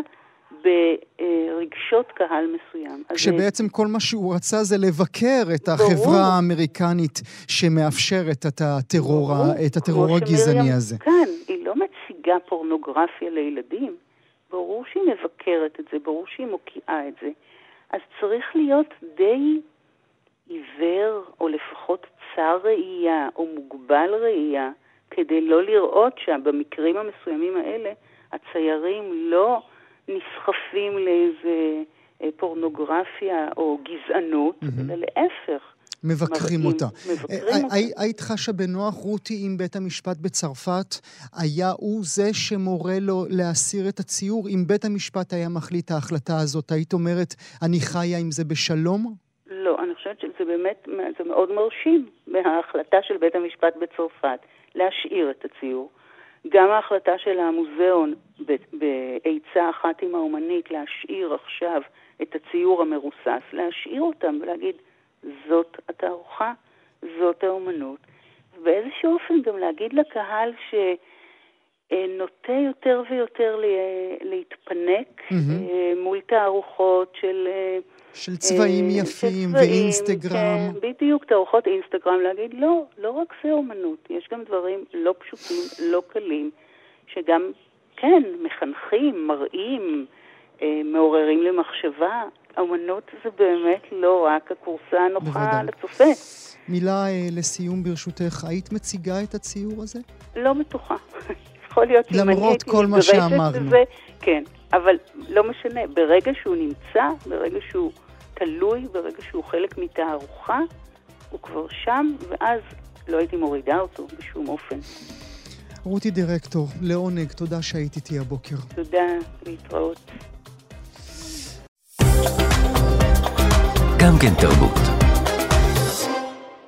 ברגשות קהל מסוים. כשבעצם כל מה שהוא רצה זה לבקר את החברה ברור. האמריקנית שמאפשרת את הטרור, ברור, את הטרור הגזעני הזה. כן, היא לא מציגה פורנוגרפיה לילדים. ברור שהיא מבקרת את זה, ברור שהיא מוקיעה את זה. אז צריך להיות די עיוור, או לפחות צר ראייה, או מוגבל ראייה, כדי לא לראות שבמקרים המסוימים האלה הציירים לא נסחפים לאיזה אה, פורנוגרפיה או גזענות, mm-hmm. אלא להפך. מבקרים אותה. מבקרים אותה. היית חשה בנוח, רותי, אם בית המשפט בצרפת היה הוא זה שמורה לו להסיר את הציור? אם בית המשפט היה מחליט ההחלטה הזאת, היית אומרת, אני חיה עם זה בשלום? לא, אני חושבת שזה באמת, זה מאוד מרשים מההחלטה של בית המשפט בצרפת להשאיר את הציור. גם ההחלטה של המוזיאון בעצה אחת עם האומנית להשאיר עכשיו את הציור המרוסס, להשאיר אותם ולהגיד, זאת התערוכה, זאת האומנות. ובאיזשהו אופן גם להגיד לקהל שנוטה יותר ויותר להתפנק mm-hmm. מול תערוכות של... של צבעים אה, יפים של צבעים, ואינסטגרם. כן, בדיוק, תערוכות אינסטגרם, להגיד לא, לא רק זה אומנות, יש גם דברים לא פשוטים, לא קלים, שגם, כן, מחנכים, מראים, אה, מעוררים למחשבה. אומנות זה באמת לא רק הכורסה הנוחה לצופה. מילה אה, לסיום ברשותך, היית מציגה את הציור הזה? לא בטוחה. יכול להיות שאם אני הייתי כל מה שאמרנו. בזה, כן, אבל לא משנה, ברגע שהוא נמצא, ברגע שהוא תלוי, ברגע שהוא חלק מתערוכה, הוא כבר שם, ואז לא הייתי מורידה אותו בשום אופן. רותי דירקטור, לעונג, תודה שהיית איתי הבוקר. תודה, להתראות. גם כן תרבות.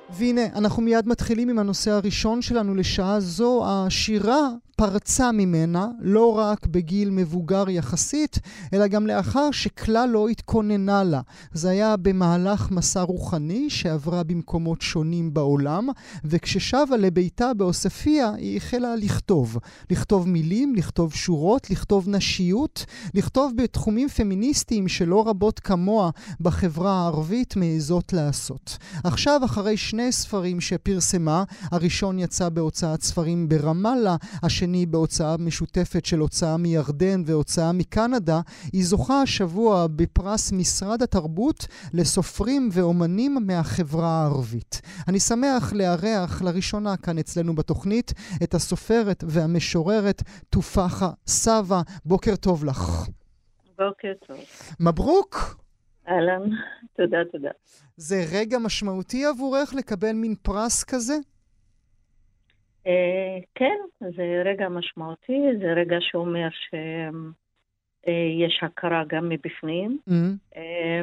והנה, אנחנו מיד מתחילים עם הנושא הראשון שלנו לשעה זו, השירה פרצה ממנה לא רק בגיל מבוגר יחסית, אלא גם לאחר שכלל לא התכוננה לה. זה היה במהלך מסע רוחני שעברה במקומות שונים בעולם, וכששבה לביתה בעוספיא היא החלה לכתוב. לכתוב מילים, לכתוב שורות, לכתוב נשיות, לכתוב בתחומים פמיניסטיים שלא רבות כמוה בחברה הערבית מעזות לעשות. עכשיו, אחרי שני ספרים שפרסמה, הראשון יצא בהוצאת ספרים ברמאללה, השני שני בהוצאה משותפת של הוצאה מירדן והוצאה מקנדה. היא זוכה השבוע בפרס משרד התרבות לסופרים ואומנים מהחברה הערבית. אני שמח לארח לראשונה כאן אצלנו בתוכנית את הסופרת והמשוררת תופחה סבא. בוקר טוב לך. בוקר טוב. מברוק. אהלן, תודה, תודה. זה רגע משמעותי עבורך לקבל מין פרס כזה? אה, כן, זה רגע משמעותי, זה רגע שאומר שיש אה, הכרה גם מבפנים. Mm-hmm. אה,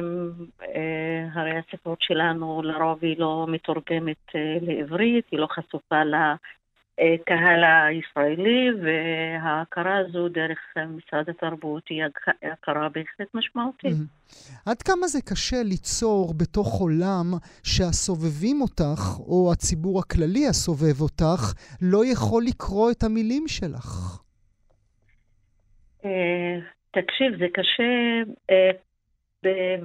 הרי הספרות שלנו לרוב היא לא מתורגמת לעברית, היא לא חשופה הקהל הישראלי, וההכרה הזו דרך משרד התרבות היא הכרה בהחלט משמעותית. עד כמה זה קשה ליצור בתוך עולם שהסובבים אותך, או הציבור הכללי הסובב אותך, לא יכול לקרוא את המילים שלך? אה, תקשיב, זה קשה אה,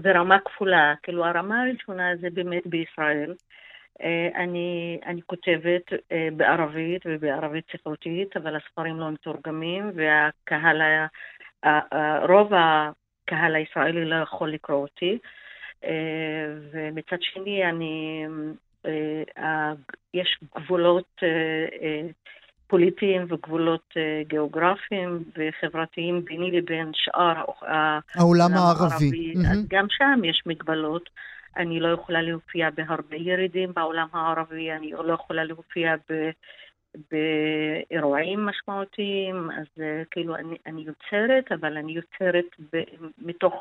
ברמה כפולה. כאילו, הרמה הראשונה זה באמת בישראל. אה, אני, אני כותבת אה, בערבית ובערבית ספרותית, אבל הספרים לא מתורגמים, והקהל, רוב הקהל הישראלי לא יכול לקרוא אותי. אה, ומצד שני, אני, יש גבולות פוליטיים וגבולות גיאוגרפיים וחברתיים ביני לבין שאר העולם הערבי. הערבי. Mm-hmm. גם שם יש מגבלות. אני לא יכולה להופיע בהרבה ירידים בעולם הערבי, אני לא יכולה להופיע ב... באירועים משמעותיים, אז uh, כאילו אני, אני יוצרת, אבל אני יוצרת ב, מתוך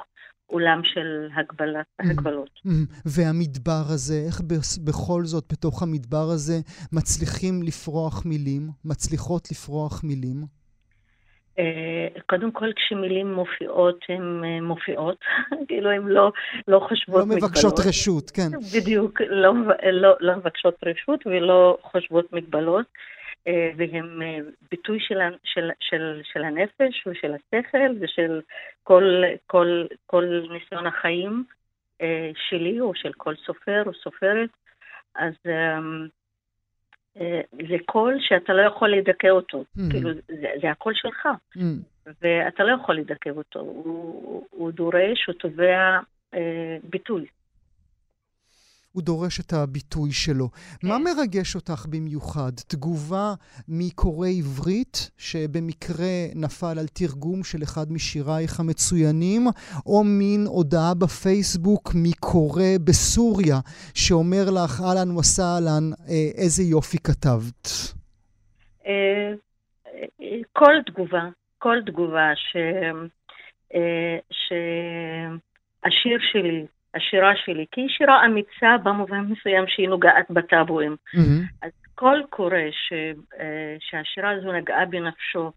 עולם של הגבלת, mm-hmm. הגבלות. Mm-hmm. והמדבר הזה, איך בכל זאת בתוך המדבר הזה מצליחים לפרוח מילים, מצליחות לפרוח מילים? אה, קודם כל, כשמילים מופיעות, הן אה, מופיעות, כאילו הן לא, לא חושבות מגבלות. לא מבקשות מגבלות. רשות, כן. בדיוק, לא, לא, לא מבקשות רשות ולא חושבות מגבלות, אה, והן ביטוי של, של, של, של הנפש ושל השכל ושל כל, כל, כל ניסיון החיים שלי או של כל סופר או סופרת. אז זה קול שאתה לא יכול לדכא אותו, mm-hmm. כאילו, זה, זה הקול שלך, mm-hmm. ואתה לא יכול לדכא אותו, הוא, הוא דורש, הוא תובע אה, ביטוי. הוא דורש את הביטוי שלו. כן. מה מרגש אותך במיוחד? תגובה מקורא עברית, שבמקרה נפל על תרגום של אחד משירייך המצוינים, או מין הודעה בפייסבוק מקורא בסוריה, שאומר לך, אהלן וסהלן, אה, איזה יופי כתבת? אה, כל תגובה, כל תגובה ש... אה, שהשיר שלי השירה שלי, כי היא שירה אמיצה במובן מסוים שהיא נוגעת בטאבואים. Mm-hmm. אז כל קורא ש, אה, שהשירה הזו נגעה בנפשו,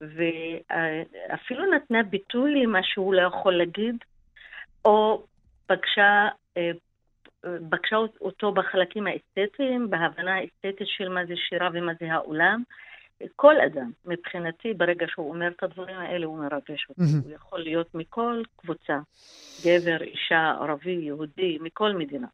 ואפילו נתנה ביטוי למה שהוא לא יכול להגיד, או פגשה, אה, פגשה אותו בחלקים האסתטיים, בהבנה האסתטית של מה זה שירה ומה זה העולם, כל אדם, מבחינתי, ברגע שהוא אומר את הדברים האלה, הוא מרגש אותי. Mm-hmm. הוא יכול להיות מכל קבוצה, גבר, אישה, ערבי, יהודי, מכל מדינה.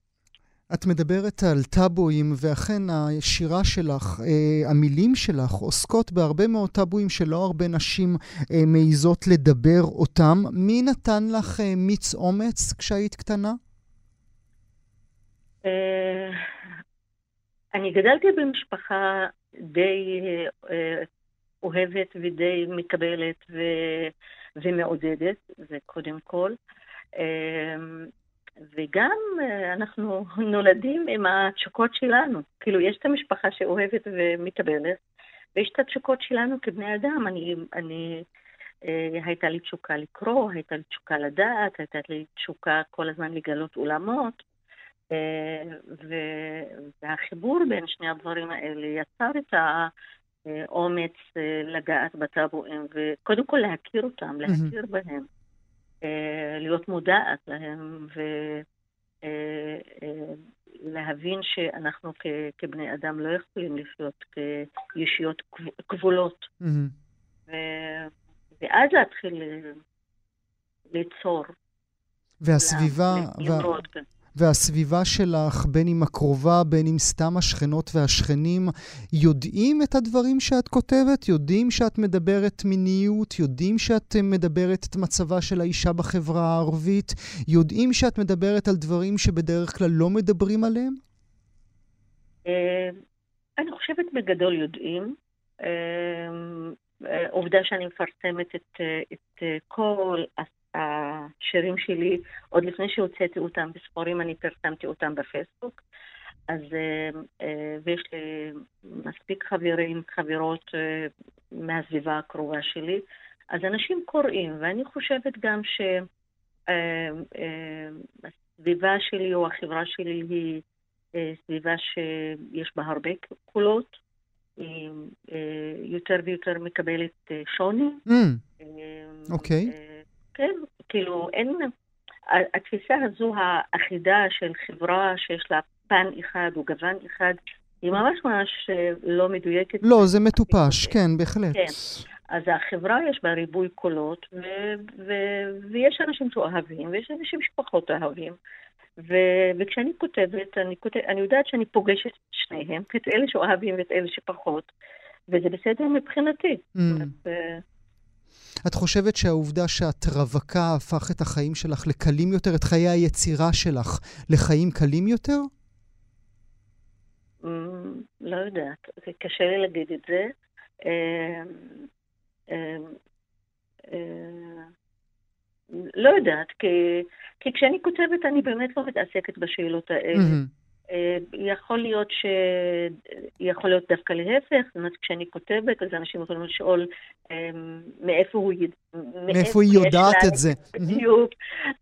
את מדברת על טאבואים, ואכן השירה שלך, אה, המילים שלך, עוסקות בהרבה מאוד טאבואים שלא הרבה נשים אה, מעיזות לדבר אותם. מי נתן לך אה, מיץ אומץ כשהיית קטנה? אה, אני גדלתי במשפחה די אה, אוהבת ודי מקבלת ו... ומעודדת, זה קודם כל. אה, וגם אה, אנחנו נולדים עם התשוקות שלנו. כאילו, יש את המשפחה שאוהבת ומקבלת, ויש את התשוקות שלנו כבני אדם. אני, אני, הייתה לי תשוקה לקרוא, הייתה לי תשוקה לדעת, הייתה לי תשוקה כל הזמן לגלות אולמות. והחיבור בין שני הדברים האלה יצר את האומץ אה, לגעת בטאבואים, וקודם כל להכיר אותם, להכיר בהם, אה, להיות מודעת להם, ולהבין אה, שאנחנו כבני אדם לא יכולים לחיות כישויות כבולות. ואז להתחיל ליצור. והסביבה, וה... והסביבה שלך, בין אם הקרובה, בין אם סתם השכנות והשכנים, יודעים את הדברים שאת כותבת? יודעים שאת מדברת מיניות? יודעים שאת מדברת את מצבה של האישה בחברה הערבית? יודעים שאת מדברת על דברים שבדרך כלל לא מדברים עליהם? אה, אני חושבת בגדול יודעים. אה, אה, עובדה שאני מפרסמת את, את כל השירים שלי, עוד לפני שהוצאתי אותם בספרים, אני פרסמתי אותם בפייסבוק. אז, ויש לי מספיק חברים, חברות מהסביבה הקרובה שלי, אז אנשים קוראים, ואני חושבת גם שהסביבה שלי או החברה שלי היא אה, סביבה שיש בה הרבה קולות, היא אה, יותר ויותר מקבלת אה, שוני. Mm. אוקיי. Mm, okay. כן, כאילו אין... התפיסה הזו האחידה של חברה שיש לה פן אחד או גוון אחד, היא ממש ממש לא מדויקת. לא, זה מטופש, כן, בהחלט. כן. אז החברה יש בה ריבוי קולות, ו- ו- ויש אנשים שאוהבים, ויש אנשים שפחות אוהבים. ו- וכשאני כותבת, אני, כותב, אני יודעת שאני פוגשת את שניהם, את אלה שאוהבים ואת אלה שפחות, וזה בסדר מבחינתי. Mm. אז, את חושבת שהעובדה שאת רווקה הפך את החיים שלך לקלים יותר, את חיי היצירה שלך לחיים קלים יותר? Mm, לא יודעת, זה קשה לי להגיד את זה. אה, אה, לא יודעת, כי, כי כשאני כותבת אני באמת לא מתעסקת בשאלות האלה. Mm-hmm. יכול להיות ש... יכול להיות דווקא להפך, זאת אומרת, כשאני כותבת, אז אנשים יכולים לשאול אמ, מאיפה הוא... מאיפה היא יודעת את זה. בדיוק.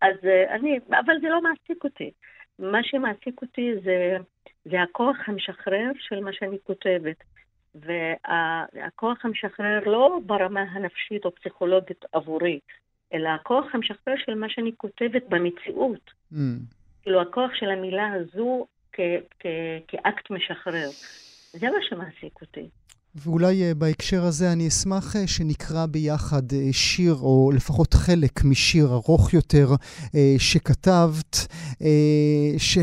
אז אה, אני... אבל זה לא מעסיק אותי. מה שמעסיק אותי זה, זה הכוח המשחרר של מה שאני כותבת. והכוח המשחרר לא ברמה הנפשית או פסיכולוגית עבורי, אלא הכוח המשחרר של מה שאני כותבת במציאות. Mm. כאילו, הכוח של המילה הזו כ- כ- כאקט משחרר. זה מה שמעסיק אותי. ואולי uh, בהקשר הזה אני אשמח uh, שנקרא ביחד uh, שיר, או לפחות חלק משיר ארוך יותר שכתבת, ש...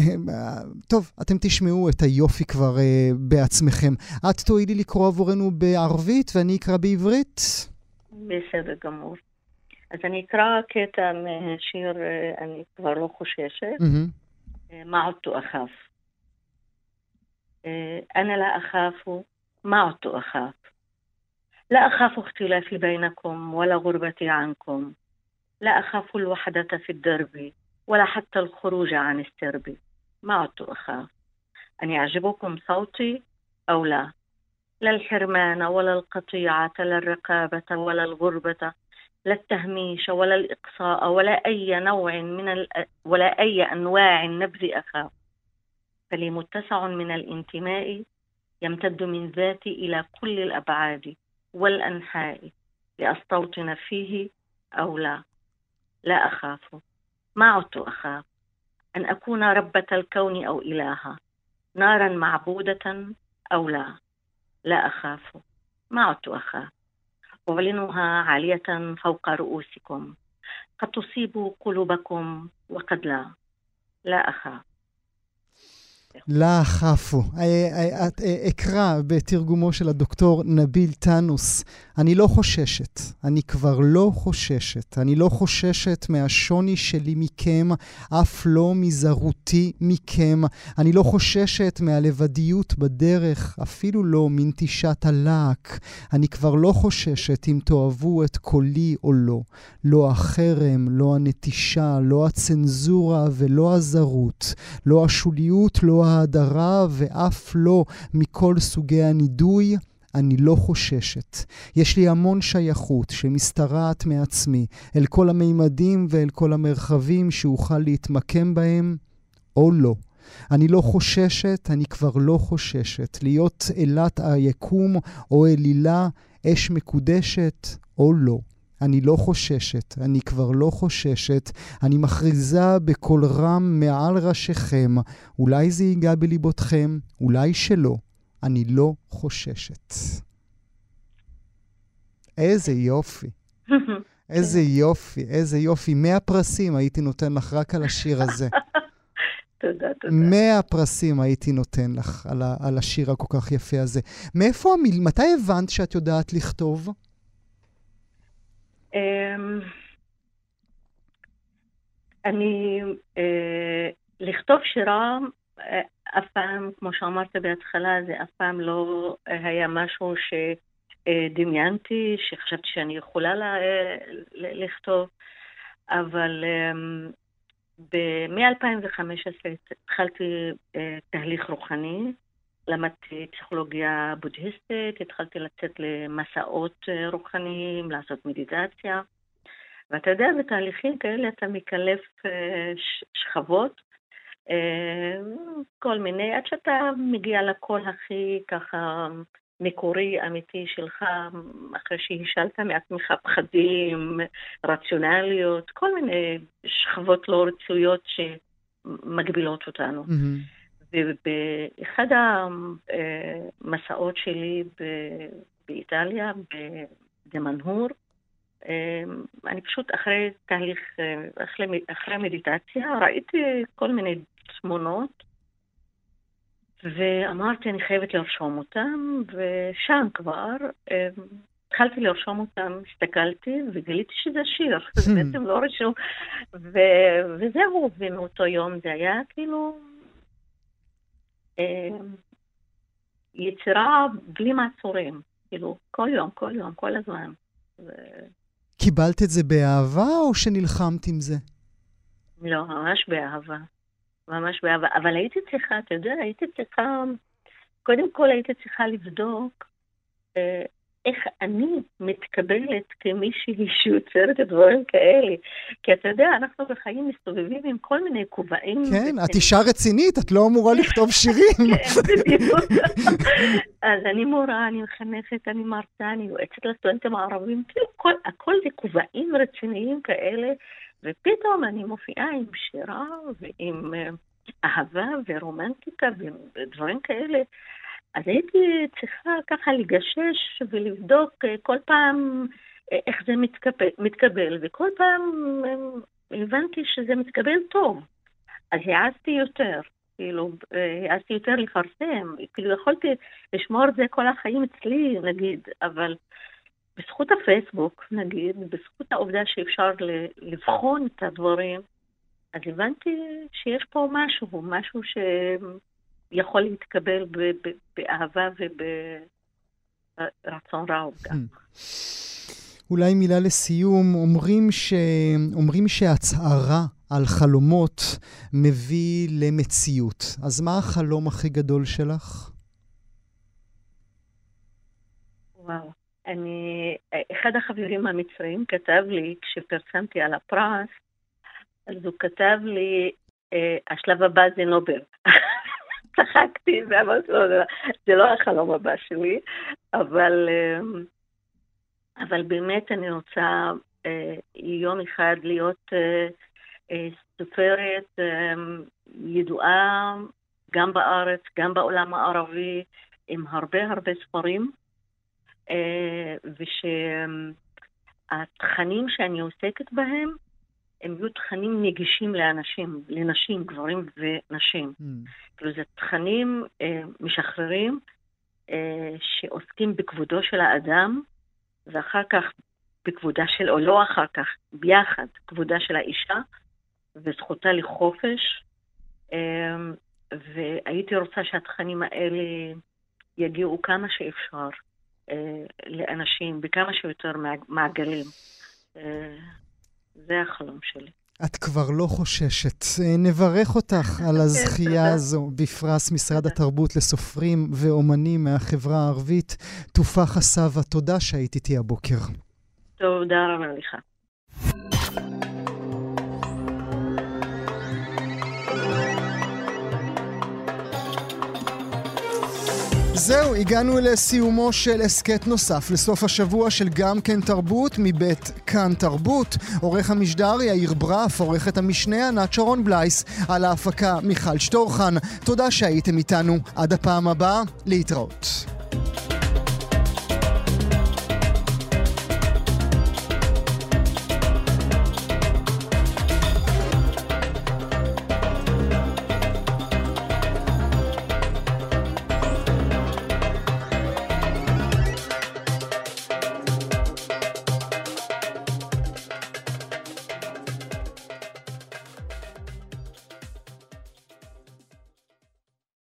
טוב, אתם תשמעו את היופי כבר בעצמכם. את תואילי לקרוא עבורנו בערבית ואני אקרא בעברית? בסדר גמור. אז אני אקרא קטע משיר אני כבר לא חוששת, מה עודתו אכף. أنا لا أخاف ما عدت أخاف. لا أخاف اختلافي بينكم ولا غربتي عنكم. لا أخاف الوحدة في الدرب ولا حتى الخروج عن السرب. ما عدت أخاف. أن يعجبكم صوتي أو لا. لا الحرمان ولا القطيعة لا الرقابة ولا الغربة لا التهميش ولا الإقصاء ولا أي نوع من. ولا أي أنواع النبذ أخاف. فلي متسع من الانتماء يمتد من ذاتي إلى كل الأبعاد والأنحاء لأستوطن فيه أو لا. لا أخاف. ما عدت أخاف. أن أكون ربة الكون أو إلها نارا معبودة أو لا. لا أخاف. ما عدت أخاف. أعلنها عالية فوق رؤوسكم. قد تصيب قلوبكم وقد لا. لا أخاف. לה חפו. אה, אה, אה, אקרא בתרגומו של הדוקטור נביל טאנוס. אני לא חוששת, אני כבר לא חוששת. אני לא חוששת מהשוני שלי מכם, אף לא מזרותי מכם. אני לא חוששת מהלבדיות בדרך, אפילו לא מנטישת הלהק. אני כבר לא חוששת אם תאהבו את קולי או לא. לא החרם, לא הנטישה, לא הצנזורה ולא הזרות. לא השוליות, לא ההדרה ואף לא מכל סוגי הנידוי. אני לא חוששת. יש לי המון שייכות שמשתרעת מעצמי אל כל המימדים ואל כל המרחבים שאוכל להתמקם בהם, או לא. אני לא חוששת, אני כבר לא חוששת. להיות אלת היקום או אלילה, אש מקודשת, או לא. אני לא חוששת, אני כבר לא חוששת, אני מכריזה בקול רם מעל ראשיכם, אולי זה ייגע בליבותכם, אולי שלא, אני לא חוששת. איזה יופי. איזה יופי, איזה יופי. 100 פרסים הייתי נותן לך רק על השיר הזה. תודה, תודה. מאה פרסים הייתי נותן לך על, ה, על השיר הכל כך יפה הזה. מאיפה המיל... מתי הבנת שאת יודעת לכתוב? אמ, אני, אה, לכתוב שירה, אה, אף פעם, כמו שאמרת בהתחלה, זה אף פעם לא היה משהו שדמיינתי, שחשבתי שאני יכולה לכתוב, אבל אמ, מ-2015 התחלתי אה, תהליך רוחני, למדתי פסיכולוגיה בודהיסטית, התחלתי לצאת למסעות אה, רוחניים, לעשות מדיטציה. ואתה יודע, בתהליכים כאלה אתה מקלף אה, שכבות, כל מיני, עד שאתה מגיע לקול הכי ככה מקורי, אמיתי שלך, אחרי שהשאלת מעצמך פחדים, רציונליות, כל מיני שכבות לא רצויות שמגבילות אותנו. Mm-hmm. ובאחד המסעות שלי באיטליה, במנהור, אני פשוט אחרי תהליך, אחרי, אחרי מדיטציה, ראיתי כל מיני תמונות ואמרתי, אני חייבת לרשום אותם, ושם כבר אה, התחלתי לרשום אותם, הסתכלתי וגיליתי שזה שיר, זה. בעצם לא רשום. וזהו, ומאותו יום זה היה כאילו אה, יצירה בלי מעצורים, כאילו, כל יום, כל יום, כל הזמן. ו... קיבלת את זה באהבה או שנלחמת עם זה? לא, ממש באהבה. ממש באהבה. אבל הייתי צריכה, אתה יודע, הייתי צריכה, קודם כל הייתי צריכה לבדוק אה, איך אני מתקבלת כמישהי שיוצרת את דברים כאלה. כי אתה יודע, אנחנו בחיים מסתובבים עם כל מיני כובעים. כן, את אישה רצינית, את לא אמורה לכתוב שירים. כן, בדיוק. אז אני מורה, אני מחנכת, אני מרצה, אני יועצת לסטודנטים הערבים, כאילו כל, הכל זה כובעים רציניים כאלה. ופתאום אני מופיעה עם שירה ועם אה, אהבה ורומנטיקה ודברים כאלה. אז הייתי צריכה ככה לגשש ולבדוק אה, כל פעם אה, איך זה מתקבל, מתקבל וכל פעם הבנתי שזה מתקבל טוב. אז העזתי יותר, כאילו, העזתי יותר לפרסם, כאילו יכולתי לשמור את זה כל החיים אצלי, נגיד, אבל בזכות הפייסבוק, נגיד, בזכות העובדה שאפשר לבחון את הדברים, אז הבנתי שיש פה משהו, משהו שיכול להתקבל באהבה וברצון רב גם. אולי מילה לסיום, אומרים, ש... אומרים שהצהרה על חלומות מביא למציאות. אז מה החלום הכי גדול שלך? וואו. אני, אחד החברים המצריים כתב לי, כשפרסמתי על הפרס, אז הוא כתב לי, אה, השלב הבא זה נובל. צחקתי ואמרתי לו, זה לא החלום הבא שלי, אבל, אה, אבל באמת אני רוצה אה, יום אחד להיות סופרת ידועה גם בארץ, גם בעולם הערבי, עם הרבה הרבה ספרים. אה, ושהתכנים שאני עוסקת בהם הם יהיו תכנים נגישים לאנשים, לנשים, גברים ונשים. Mm. כאילו זה תכנים אה, משחררים אה, שעוסקים בכבודו של האדם, ואחר כך בכבודה של, או לא אחר כך, ביחד, כבודה של האישה וזכותה לחופש. אה, והייתי רוצה שהתכנים האלה יגיעו כמה שאפשר אה, לאנשים בכמה שיותר מעגלים. אה, זה החלום שלי. את כבר לא חוששת. אה, נברך אותך על הזכייה הזו בפרס משרד התרבות לסופרים ואומנים מהחברה הערבית. תופח הסבא, תודה שהיית איתי הבוקר. תודה רבה לך. זהו, הגענו לסיומו של הסכת נוסף לסוף השבוע של גם כן תרבות מבית כאן תרבות. עורך המשדר יאיר ברף, עורכת המשנה ענת שרון בלייס, על ההפקה מיכל שטורחן. תודה שהייתם איתנו. עד הפעם הבאה, להתראות.